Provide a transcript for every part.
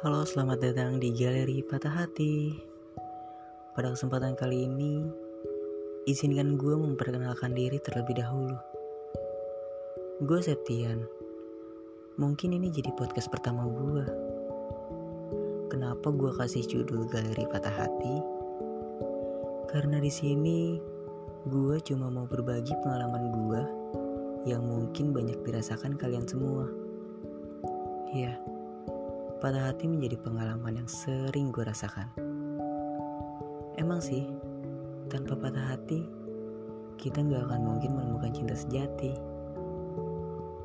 Halo, selamat datang di Galeri Patah Hati. Pada kesempatan kali ini, izinkan gue memperkenalkan diri terlebih dahulu. Gue Septian. Mungkin ini jadi podcast pertama gue. Kenapa gue kasih judul Galeri Patah Hati? Karena di sini gue cuma mau berbagi pengalaman gue yang mungkin banyak dirasakan kalian semua. Ya, patah hati menjadi pengalaman yang sering gue rasakan. Emang sih, tanpa patah hati, kita nggak akan mungkin menemukan cinta sejati.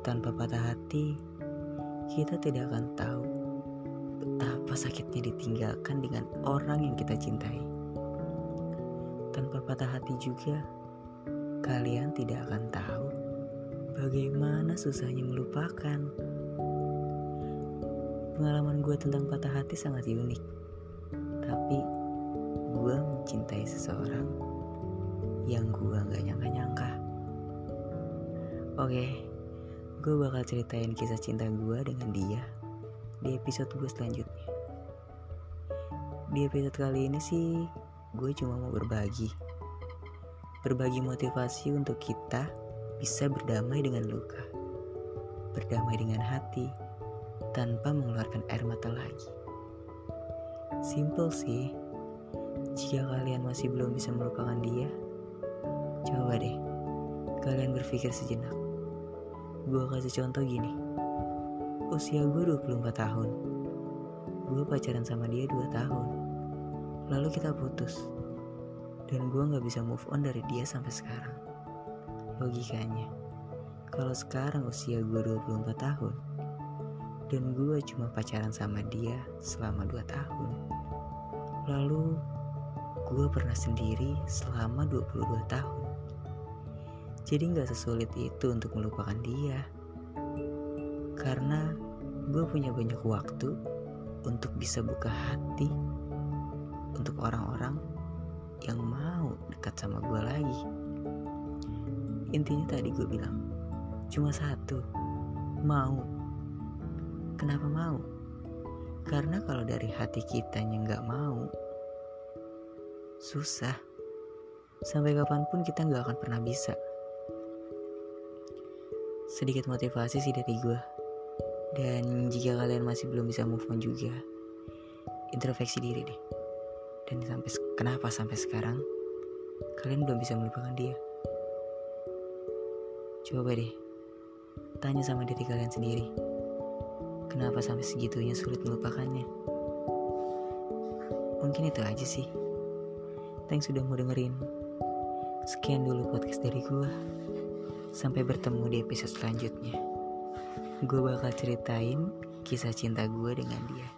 Tanpa patah hati, kita tidak akan tahu betapa sakitnya ditinggalkan dengan orang yang kita cintai. Tanpa patah hati juga, kalian tidak akan tahu bagaimana susahnya melupakan. Pengalaman gue tentang patah hati sangat unik. Tapi gue mencintai seseorang yang gue gak nyangka-nyangka. Oke, gue bakal ceritain kisah cinta gue dengan dia di episode gue selanjutnya. Di episode kali ini sih, gue cuma mau berbagi. Berbagi motivasi untuk kita bisa berdamai dengan luka. Berdamai dengan hati tanpa mengeluarkan air mata lagi. Simple sih. Jika kalian masih belum bisa melupakan dia, coba deh kalian berpikir sejenak. Gue kasih contoh gini. Usia gue 24 tahun. Gue pacaran sama dia 2 tahun. Lalu kita putus. Dan gue gak bisa move on dari dia sampai sekarang. Logikanya, kalau sekarang usia gue 24 tahun, dan gue cuma pacaran sama dia selama 2 tahun. Lalu gue pernah sendiri selama 22 tahun. Jadi gak sesulit itu untuk melupakan dia. Karena gue punya banyak waktu untuk bisa buka hati untuk orang-orang yang mau dekat sama gue lagi. Intinya tadi gue bilang, cuma satu, mau. Kenapa mau? Karena kalau dari hati kitanya nggak mau, susah. Sampai kapan pun kita nggak akan pernah bisa. Sedikit motivasi sih dari gue. Dan jika kalian masih belum bisa move on juga, introspeksi diri deh. Dan sampai kenapa sampai sekarang kalian belum bisa melupakan dia? Coba deh, tanya sama diri kalian sendiri. Kenapa sampai segitunya sulit melupakannya? Mungkin itu aja sih. Thanks sudah mau dengerin. Sekian dulu podcast dari gue. Sampai bertemu di episode selanjutnya. Gue bakal ceritain kisah cinta gue dengan dia.